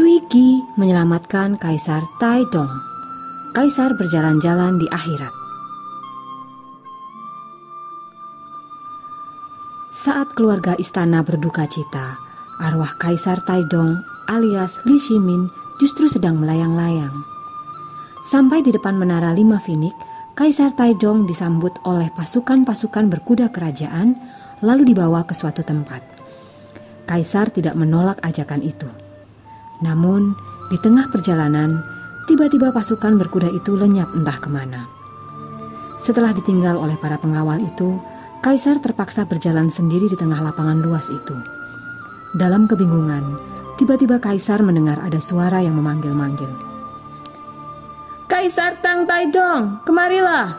Tuigi menyelamatkan Kaisar Taidong. Kaisar berjalan-jalan di akhirat. Saat keluarga istana berduka cita, arwah Kaisar Taidong alias Li Shimin justru sedang melayang-layang. Sampai di depan menara lima finik, Kaisar Taidong disambut oleh pasukan-pasukan berkuda kerajaan lalu dibawa ke suatu tempat. Kaisar tidak menolak ajakan itu. Namun, di tengah perjalanan, tiba-tiba pasukan berkuda itu lenyap entah ke mana. Setelah ditinggal oleh para pengawal itu, Kaisar terpaksa berjalan sendiri di tengah lapangan luas itu. Dalam kebingungan, tiba-tiba Kaisar mendengar ada suara yang memanggil-manggil. Kaisar Tang Taidong, kemarilah!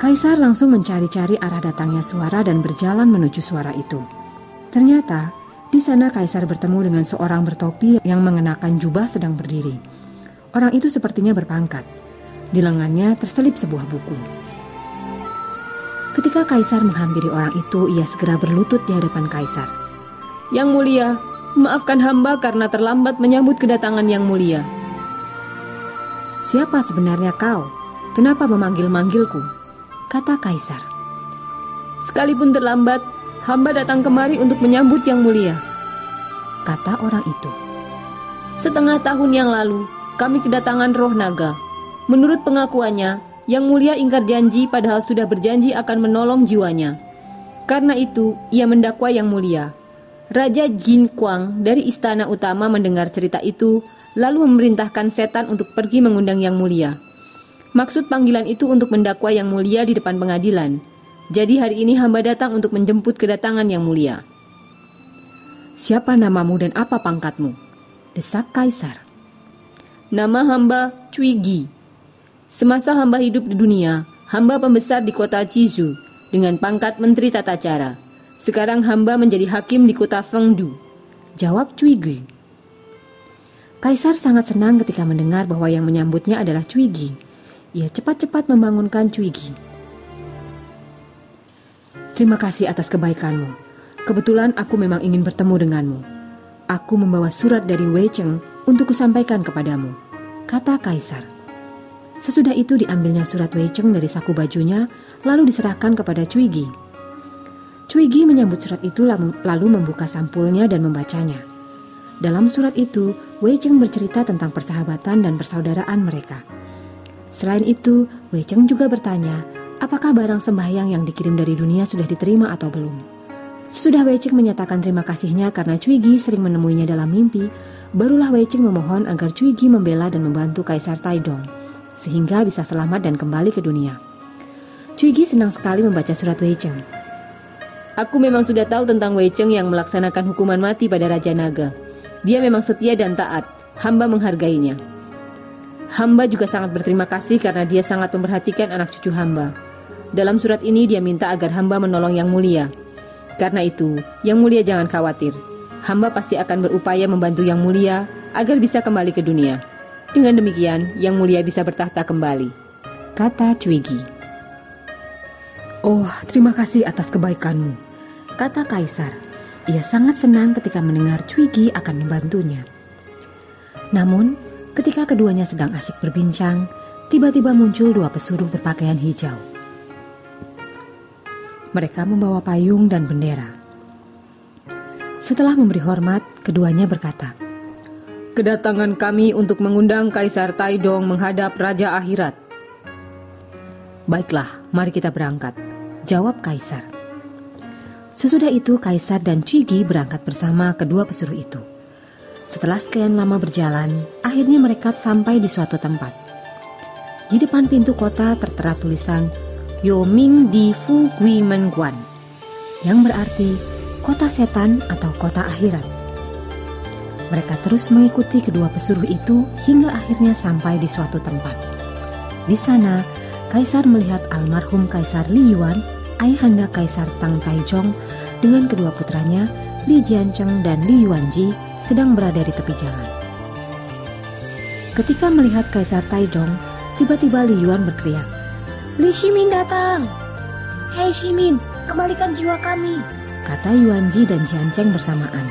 Kaisar langsung mencari-cari arah datangnya suara dan berjalan menuju suara itu. Ternyata, di sana Kaisar bertemu dengan seorang bertopi yang mengenakan jubah sedang berdiri. Orang itu sepertinya berpangkat. Di lengannya terselip sebuah buku. Ketika Kaisar menghampiri orang itu, ia segera berlutut di hadapan Kaisar. Yang mulia, maafkan hamba karena terlambat menyambut kedatangan yang mulia. Siapa sebenarnya kau? Kenapa memanggil-manggilku? kata Kaisar. Sekalipun terlambat, hamba datang kemari untuk menyambut yang mulia. Kata orang itu. Setengah tahun yang lalu, kami kedatangan roh naga. Menurut pengakuannya, yang mulia ingkar janji padahal sudah berjanji akan menolong jiwanya. Karena itu, ia mendakwa yang mulia. Raja Jin Kuang dari istana utama mendengar cerita itu, lalu memerintahkan setan untuk pergi mengundang yang mulia. Maksud panggilan itu untuk mendakwa yang mulia di depan pengadilan. Jadi hari ini hamba datang untuk menjemput kedatangan yang mulia. Siapa namamu dan apa pangkatmu? Desak Kaisar. Nama hamba Cui Gi. Semasa hamba hidup di dunia, hamba pembesar di kota Cizu dengan pangkat Menteri Tata Cara. Sekarang hamba menjadi hakim di kota Fengdu. Jawab Cui Gi. Kaisar sangat senang ketika mendengar bahwa yang menyambutnya adalah Cui Gi ia cepat-cepat membangunkan Cuigi. Terima kasih atas kebaikanmu. Kebetulan aku memang ingin bertemu denganmu. Aku membawa surat dari Wei Cheng untuk kusampaikan kepadamu, kata Kaisar. Sesudah itu diambilnya surat Wei Cheng dari saku bajunya, lalu diserahkan kepada Cuigi. Cuigi menyambut surat itu lalu membuka sampulnya dan membacanya. Dalam surat itu, Wei Cheng bercerita tentang persahabatan dan persaudaraan mereka. Selain itu, Wei Cheng juga bertanya, apakah barang sembahyang yang dikirim dari dunia sudah diterima atau belum. Sudah Wei Cheng menyatakan terima kasihnya karena Cui Gi sering menemuinya dalam mimpi, barulah Wei Cheng memohon agar Cui Gi membela dan membantu Kaisar Taidong, sehingga bisa selamat dan kembali ke dunia. Cui Gi senang sekali membaca surat Wei Cheng. Aku memang sudah tahu tentang Wei Cheng yang melaksanakan hukuman mati pada Raja Naga. Dia memang setia dan taat, hamba menghargainya. Hamba juga sangat berterima kasih karena dia sangat memperhatikan anak cucu hamba. Dalam surat ini dia minta agar hamba menolong yang mulia. Karena itu, yang mulia jangan khawatir. Hamba pasti akan berupaya membantu yang mulia agar bisa kembali ke dunia. Dengan demikian, yang mulia bisa bertahta kembali. Kata Cuigi. Oh, terima kasih atas kebaikanmu. Kata Kaisar. Ia sangat senang ketika mendengar Cuigi akan membantunya. Namun, Ketika keduanya sedang asik berbincang, tiba-tiba muncul dua pesuruh berpakaian hijau. Mereka membawa payung dan bendera. Setelah memberi hormat, keduanya berkata, Kedatangan kami untuk mengundang Kaisar Taidong menghadap Raja Akhirat. Baiklah, mari kita berangkat, jawab Kaisar. Sesudah itu, Kaisar dan Cigi berangkat bersama kedua pesuruh itu. Setelah sekian lama berjalan, akhirnya mereka sampai di suatu tempat. Di depan pintu kota tertera tulisan Yoming di Fu Gui Guan, yang berarti kota setan atau kota akhirat. Mereka terus mengikuti kedua pesuruh itu hingga akhirnya sampai di suatu tempat. Di sana, Kaisar melihat almarhum Kaisar Li Yuan, ayahanda Kaisar Tang Taijong, dengan kedua putranya, Li Jiancheng dan Li Yuanji, sedang berada di tepi jalan. Ketika melihat Kaisar Taijong, tiba-tiba Li Yuan berteriak, Li Ximin datang! Hei Ximin, kembalikan jiwa kami! Kata Yuanji dan Jiancheng bersamaan.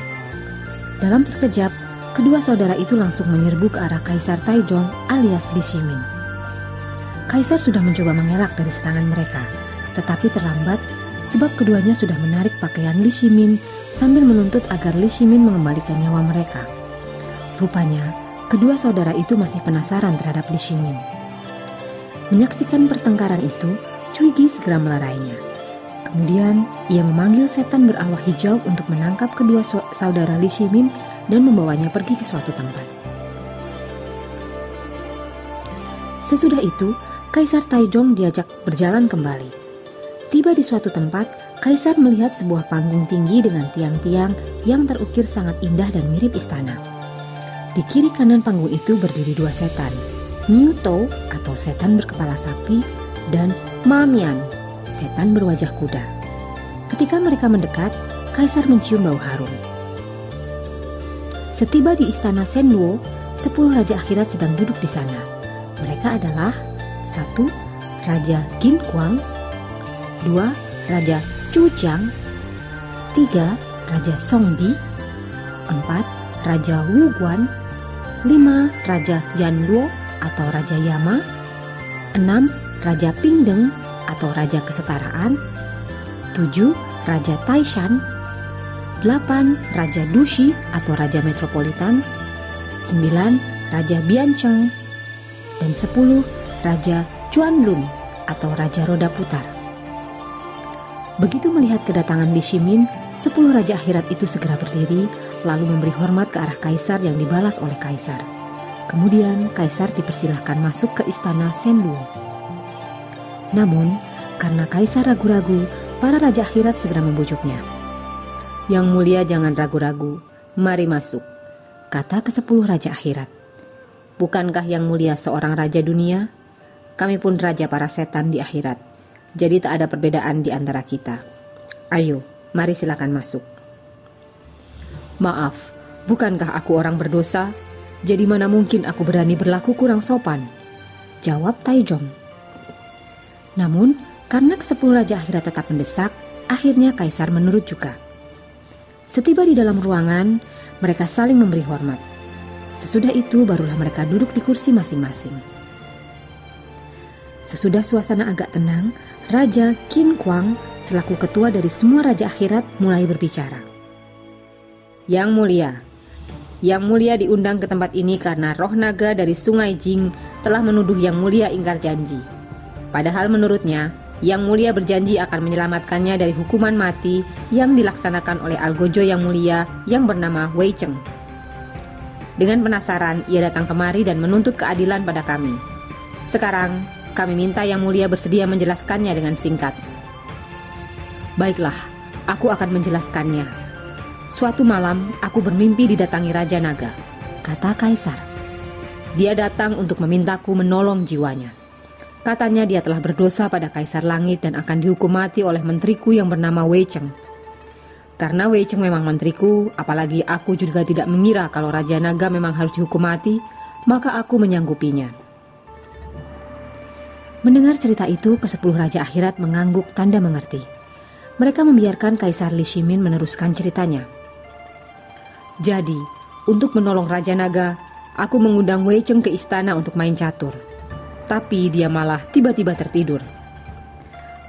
Dalam sekejap, kedua saudara itu langsung menyerbu ke arah Kaisar Taijong alias Li Ximin. Kaisar sudah mencoba mengelak dari serangan mereka, tetapi terlambat sebab keduanya sudah menarik pakaian Li Ximin sambil menuntut agar Li Ximin mengembalikan nyawa mereka. Rupanya, kedua saudara itu masih penasaran terhadap Li Ximin. Menyaksikan pertengkaran itu, Cui Gi segera melarainya. Kemudian ia memanggil setan berawak hijau untuk menangkap kedua saudara Li Shimim dan membawanya pergi ke suatu tempat. Sesudah itu, Kaisar Taijong diajak berjalan kembali. Tiba di suatu tempat, Kaisar melihat sebuah panggung tinggi dengan tiang-tiang yang terukir sangat indah dan mirip istana. Di kiri kanan panggung itu berdiri dua setan, Niu Tou atau setan berkepala sapi dan Ma Mian setan berwajah kuda. Ketika mereka mendekat, Kaisar mencium bau harum. Setiba di istana Senluo, sepuluh raja akhirat sedang duduk di sana. Mereka adalah satu Raja Gin Kuang, dua Raja Chu Jiang, tiga Raja Song Di, empat Raja Wu Guan, lima Raja Yan Luo atau Raja Yama, enam Raja Pingdeng atau Raja Kesetaraan, 7. Raja Taishan, 8. Raja Dushi atau Raja Metropolitan, 9. Raja Biancheng, dan 10. Raja Chuanlun atau Raja Roda Putar. Begitu melihat kedatangan Li Shimin, 10 raja akhirat itu segera berdiri lalu memberi hormat ke arah kaisar yang dibalas oleh kaisar. Kemudian kaisar dipersilahkan masuk ke istana Senlu. Namun, karena kaisar ragu-ragu, para raja akhirat segera membujuknya. Yang mulia jangan ragu-ragu, mari masuk, kata ke sepuluh raja akhirat. Bukankah yang mulia seorang raja dunia? Kami pun raja para setan di akhirat, jadi tak ada perbedaan di antara kita. Ayo, mari silakan masuk. Maaf, bukankah aku orang berdosa? Jadi mana mungkin aku berani berlaku kurang sopan? Jawab Taijong. Namun, karena kesepuluh raja akhirat tetap mendesak, akhirnya kaisar menurut juga. Setiba di dalam ruangan, mereka saling memberi hormat. Sesudah itu barulah mereka duduk di kursi masing-masing. Sesudah suasana agak tenang, Raja Qin Kuang selaku ketua dari semua raja akhirat mulai berbicara. Yang mulia, yang mulia diundang ke tempat ini karena roh naga dari sungai Jing telah menuduh yang mulia ingkar janji. Padahal menurutnya, Yang Mulia berjanji akan menyelamatkannya dari hukuman mati yang dilaksanakan oleh Algojo Yang Mulia yang bernama Wei Cheng. Dengan penasaran, ia datang kemari dan menuntut keadilan pada kami. Sekarang, kami minta Yang Mulia bersedia menjelaskannya dengan singkat. Baiklah, aku akan menjelaskannya. Suatu malam, aku bermimpi didatangi Raja Naga, kata Kaisar. Dia datang untuk memintaku menolong jiwanya. Katanya dia telah berdosa pada Kaisar Langit dan akan dihukum mati oleh menteriku yang bernama Wei Cheng. Karena Wei Cheng memang menteriku, apalagi aku juga tidak mengira kalau Raja Naga memang harus dihukum mati, maka aku menyanggupinya. Mendengar cerita itu, kesepuluh Raja Akhirat mengangguk tanda mengerti. Mereka membiarkan Kaisar Li Shimin meneruskan ceritanya. Jadi, untuk menolong Raja Naga, aku mengundang Wei Cheng ke istana untuk main catur tapi dia malah tiba-tiba tertidur.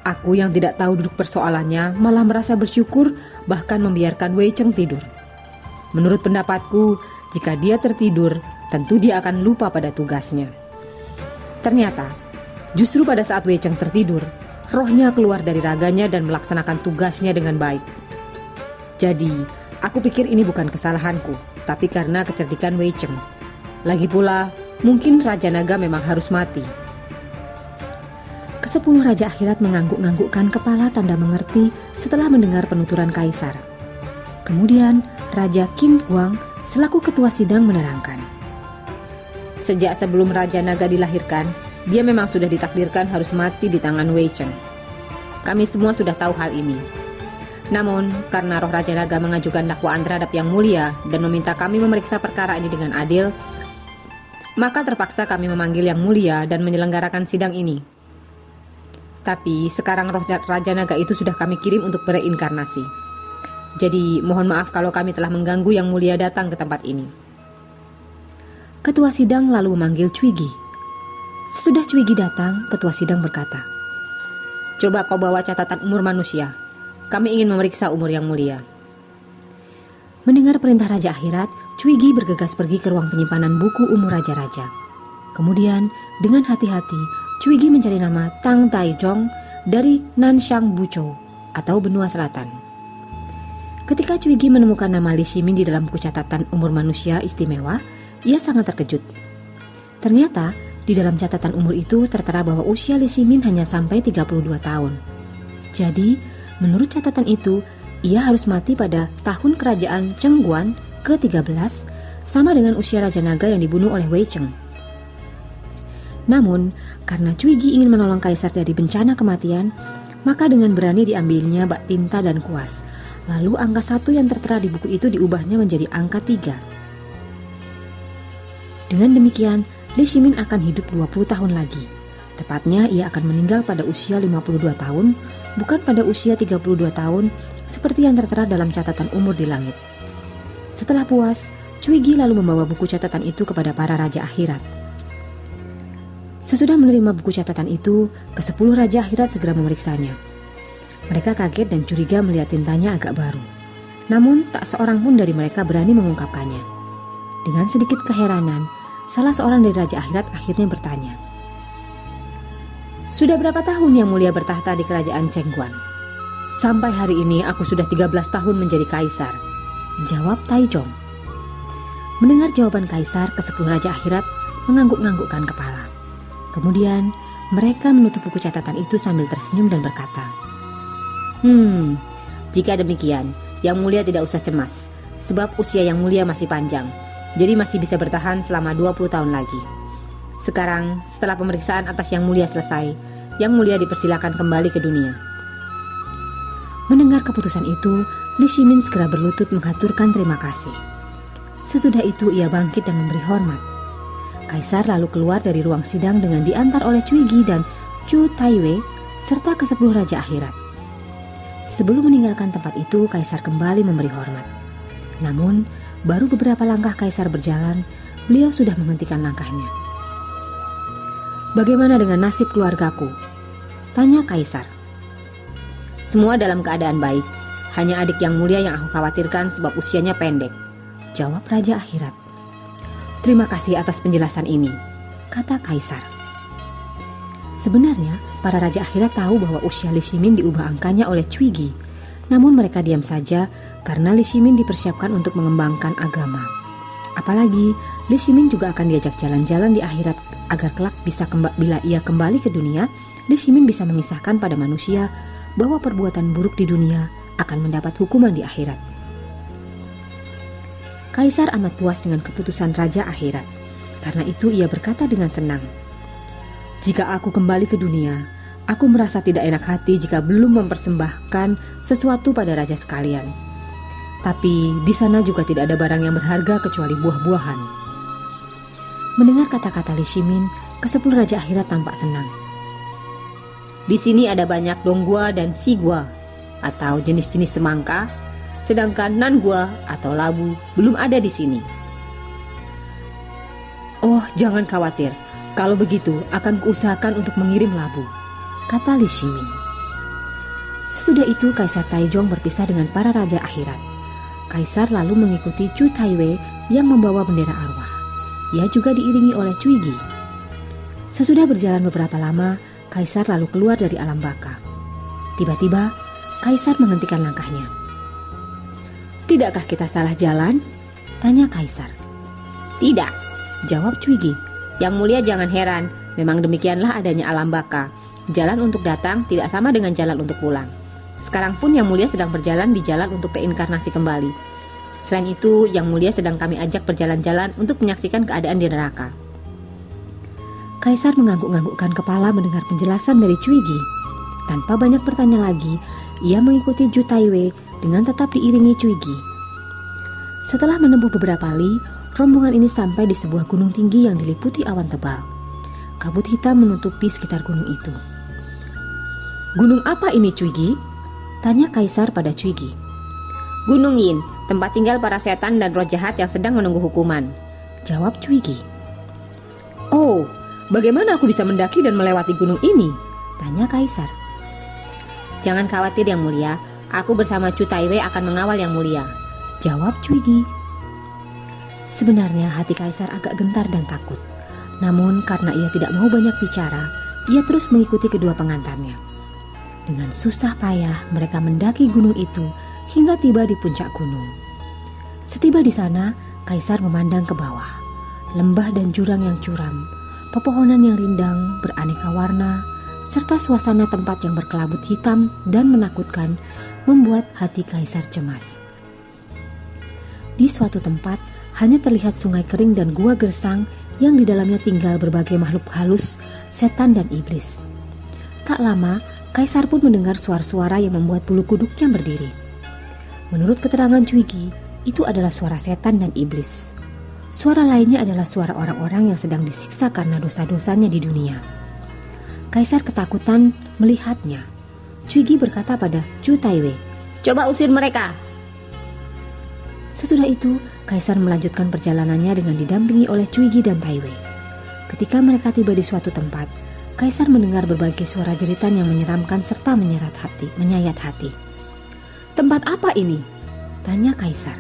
Aku yang tidak tahu duduk persoalannya malah merasa bersyukur bahkan membiarkan Wei Cheng tidur. Menurut pendapatku, jika dia tertidur, tentu dia akan lupa pada tugasnya. Ternyata, justru pada saat Wei Cheng tertidur, rohnya keluar dari raganya dan melaksanakan tugasnya dengan baik. Jadi, aku pikir ini bukan kesalahanku, tapi karena kecerdikan Wei Cheng. Lagi pula, Mungkin Raja Naga memang harus mati. Kesepuluh Raja Akhirat mengangguk-anggukkan kepala tanda mengerti setelah mendengar penuturan Kaisar. Kemudian Raja Qin Huang selaku ketua sidang menerangkan. Sejak sebelum Raja Naga dilahirkan, dia memang sudah ditakdirkan harus mati di tangan Wei Cheng. Kami semua sudah tahu hal ini. Namun, karena roh Raja Naga mengajukan dakwaan terhadap Yang Mulia dan meminta kami memeriksa perkara ini dengan adil, maka terpaksa kami memanggil Yang Mulia dan menyelenggarakan sidang ini. Tapi sekarang roh Raja Naga itu sudah kami kirim untuk bereinkarnasi. Jadi mohon maaf kalau kami telah mengganggu Yang Mulia datang ke tempat ini. Ketua sidang lalu memanggil Cwigi. Sesudah Cwigi datang, ketua sidang berkata, Coba kau bawa catatan umur manusia. Kami ingin memeriksa umur yang mulia. Mendengar perintah Raja Akhirat, Cwigi bergegas pergi ke ruang penyimpanan buku umur raja-raja. Kemudian, dengan hati-hati, Cwigi mencari nama Tang Taijong dari Nanshang Buchou atau benua selatan. Ketika Cwigi menemukan nama Li Ximin di dalam buku catatan umur manusia istimewa, ia sangat terkejut. Ternyata, di dalam catatan umur itu tertera bahwa usia Li Ximin hanya sampai 32 tahun. Jadi, menurut catatan itu, ia harus mati pada tahun kerajaan Cheng Guan ke-13 sama dengan usia Raja Naga yang dibunuh oleh Wei Cheng. Namun, karena Cuigi ingin menolong kaisar dari bencana kematian, maka dengan berani diambilnya bak tinta dan kuas. Lalu angka satu yang tertera di buku itu diubahnya menjadi angka tiga. Dengan demikian, Li Ximin akan hidup 20 tahun lagi. Tepatnya ia akan meninggal pada usia 52 tahun, bukan pada usia 32 tahun seperti yang tertera dalam catatan umur di langit. Setelah puas, Cuigi lalu membawa buku catatan itu kepada para raja akhirat. Sesudah menerima buku catatan itu, ke-10 raja akhirat segera memeriksanya. Mereka kaget dan curiga melihat tintanya agak baru. Namun, tak seorang pun dari mereka berani mengungkapkannya. Dengan sedikit keheranan, salah seorang dari Raja Akhirat akhirnya bertanya. Sudah berapa tahun yang mulia bertahta di kerajaan Cengguan? Sampai hari ini aku sudah 13 tahun menjadi kaisar. Jawab Taijong. Mendengar jawaban kaisar, ke sepuluh Raja Akhirat mengangguk-anggukkan kepala. Kemudian, mereka menutup buku catatan itu sambil tersenyum dan berkata, Hmm, jika demikian, Yang Mulia tidak usah cemas, sebab usia Yang Mulia masih panjang jadi masih bisa bertahan selama 20 tahun lagi. Sekarang, setelah pemeriksaan atas Yang Mulia selesai, Yang Mulia dipersilakan kembali ke dunia. Mendengar keputusan itu, Li Shimin segera berlutut mengaturkan terima kasih. Sesudah itu ia bangkit dan memberi hormat. Kaisar lalu keluar dari ruang sidang dengan diantar oleh Cui Gi dan Chu Taiwei serta ke sepuluh raja akhirat. Sebelum meninggalkan tempat itu, Kaisar kembali memberi hormat. Namun, Baru beberapa langkah kaisar berjalan, beliau sudah menghentikan langkahnya. Bagaimana dengan nasib keluargaku? Tanya kaisar. Semua dalam keadaan baik. Hanya adik yang mulia yang aku khawatirkan sebab usianya pendek. Jawab Raja Akhirat. Terima kasih atas penjelasan ini, kata kaisar. Sebenarnya, para Raja Akhirat tahu bahwa usia Li Shimin diubah angkanya oleh Cuigi namun mereka diam saja karena Li Ximin dipersiapkan untuk mengembangkan agama. Apalagi Li Ximin juga akan diajak jalan-jalan di akhirat agar kelak bisa kembali bila ia kembali ke dunia, Li Ximin bisa mengisahkan pada manusia bahwa perbuatan buruk di dunia akan mendapat hukuman di akhirat. Kaisar amat puas dengan keputusan raja akhirat. Karena itu ia berkata dengan senang, "Jika aku kembali ke dunia, Aku merasa tidak enak hati jika belum mempersembahkan sesuatu pada raja sekalian. Tapi di sana juga tidak ada barang yang berharga kecuali buah-buahan. Mendengar kata-kata Li Shimin, kesepuluh raja akhirat tampak senang. Di sini ada banyak donggua dan sigua atau jenis-jenis semangka, sedangkan nangua atau labu belum ada di sini. Oh, jangan khawatir. Kalau begitu, akan kuusahakan untuk mengirim labu kata Li Shimin. Sesudah itu Kaisar Taijong berpisah dengan para raja akhirat. Kaisar lalu mengikuti Chu Taiwei yang membawa bendera arwah. Ia juga diiringi oleh Cui Gi. Sesudah berjalan beberapa lama, Kaisar lalu keluar dari alam baka. Tiba-tiba, Kaisar menghentikan langkahnya. Tidakkah kita salah jalan? Tanya Kaisar. Tidak, jawab Cui Gi. Yang mulia jangan heran, memang demikianlah adanya alam baka. Jalan untuk datang tidak sama dengan jalan untuk pulang. Sekarang pun Yang Mulia sedang berjalan di jalan untuk reinkarnasi kembali. Selain itu, Yang Mulia sedang kami ajak berjalan-jalan untuk menyaksikan keadaan di neraka. Kaisar mengangguk-anggukkan kepala mendengar penjelasan dari Cuigi. Tanpa banyak bertanya lagi, ia mengikuti Ju Taiwei dengan tetap diiringi Cuigi. Setelah menempuh beberapa li, rombongan ini sampai di sebuah gunung tinggi yang diliputi awan tebal. Kabut hitam menutupi sekitar gunung itu. Gunung apa ini, Cuigi? Tanya Kaisar pada Cuigi. Gunung Yin, tempat tinggal para setan dan roh jahat yang sedang menunggu hukuman. Jawab Cuigi. Oh, bagaimana aku bisa mendaki dan melewati gunung ini? Tanya Kaisar. Jangan khawatir yang mulia, aku bersama Chu Taiwei akan mengawal yang mulia. Jawab Cuigi. Sebenarnya hati Kaisar agak gentar dan takut. Namun karena ia tidak mau banyak bicara, ia terus mengikuti kedua pengantarnya. Dengan susah payah mereka mendaki gunung itu hingga tiba di puncak gunung. Setiba di sana, Kaisar memandang ke bawah. Lembah dan jurang yang curam, pepohonan yang rindang beraneka warna, serta suasana tempat yang berkelabut hitam dan menakutkan membuat hati Kaisar cemas. Di suatu tempat, hanya terlihat sungai kering dan gua gersang yang di dalamnya tinggal berbagai makhluk halus, setan dan iblis. Tak lama, Kaisar pun mendengar suara-suara yang membuat bulu kuduknya berdiri. Menurut keterangan Cuigi, itu adalah suara setan dan iblis. Suara lainnya adalah suara orang-orang yang sedang disiksa karena dosa-dosanya di dunia. Kaisar ketakutan melihatnya. Cuigi berkata pada Chu Taiwei, "Coba usir mereka." Sesudah itu, Kaisar melanjutkan perjalanannya dengan didampingi oleh Cuigi dan Taiwei. Ketika mereka tiba di suatu tempat, Kaisar mendengar berbagai suara jeritan yang menyeramkan serta menyerat hati, menyayat hati. Tempat apa ini? Tanya Kaisar.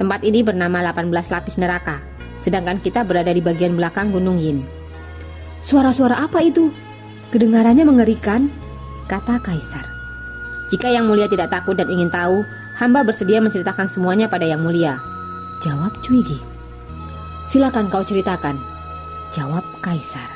Tempat ini bernama 18 lapis neraka, sedangkan kita berada di bagian belakang Gunung Yin. Suara-suara apa itu? Kedengarannya mengerikan, kata Kaisar. Jika Yang Mulia tidak takut dan ingin tahu, hamba bersedia menceritakan semuanya pada Yang Mulia. Jawab Cuigi. Silakan kau ceritakan. Jawab Kaisar.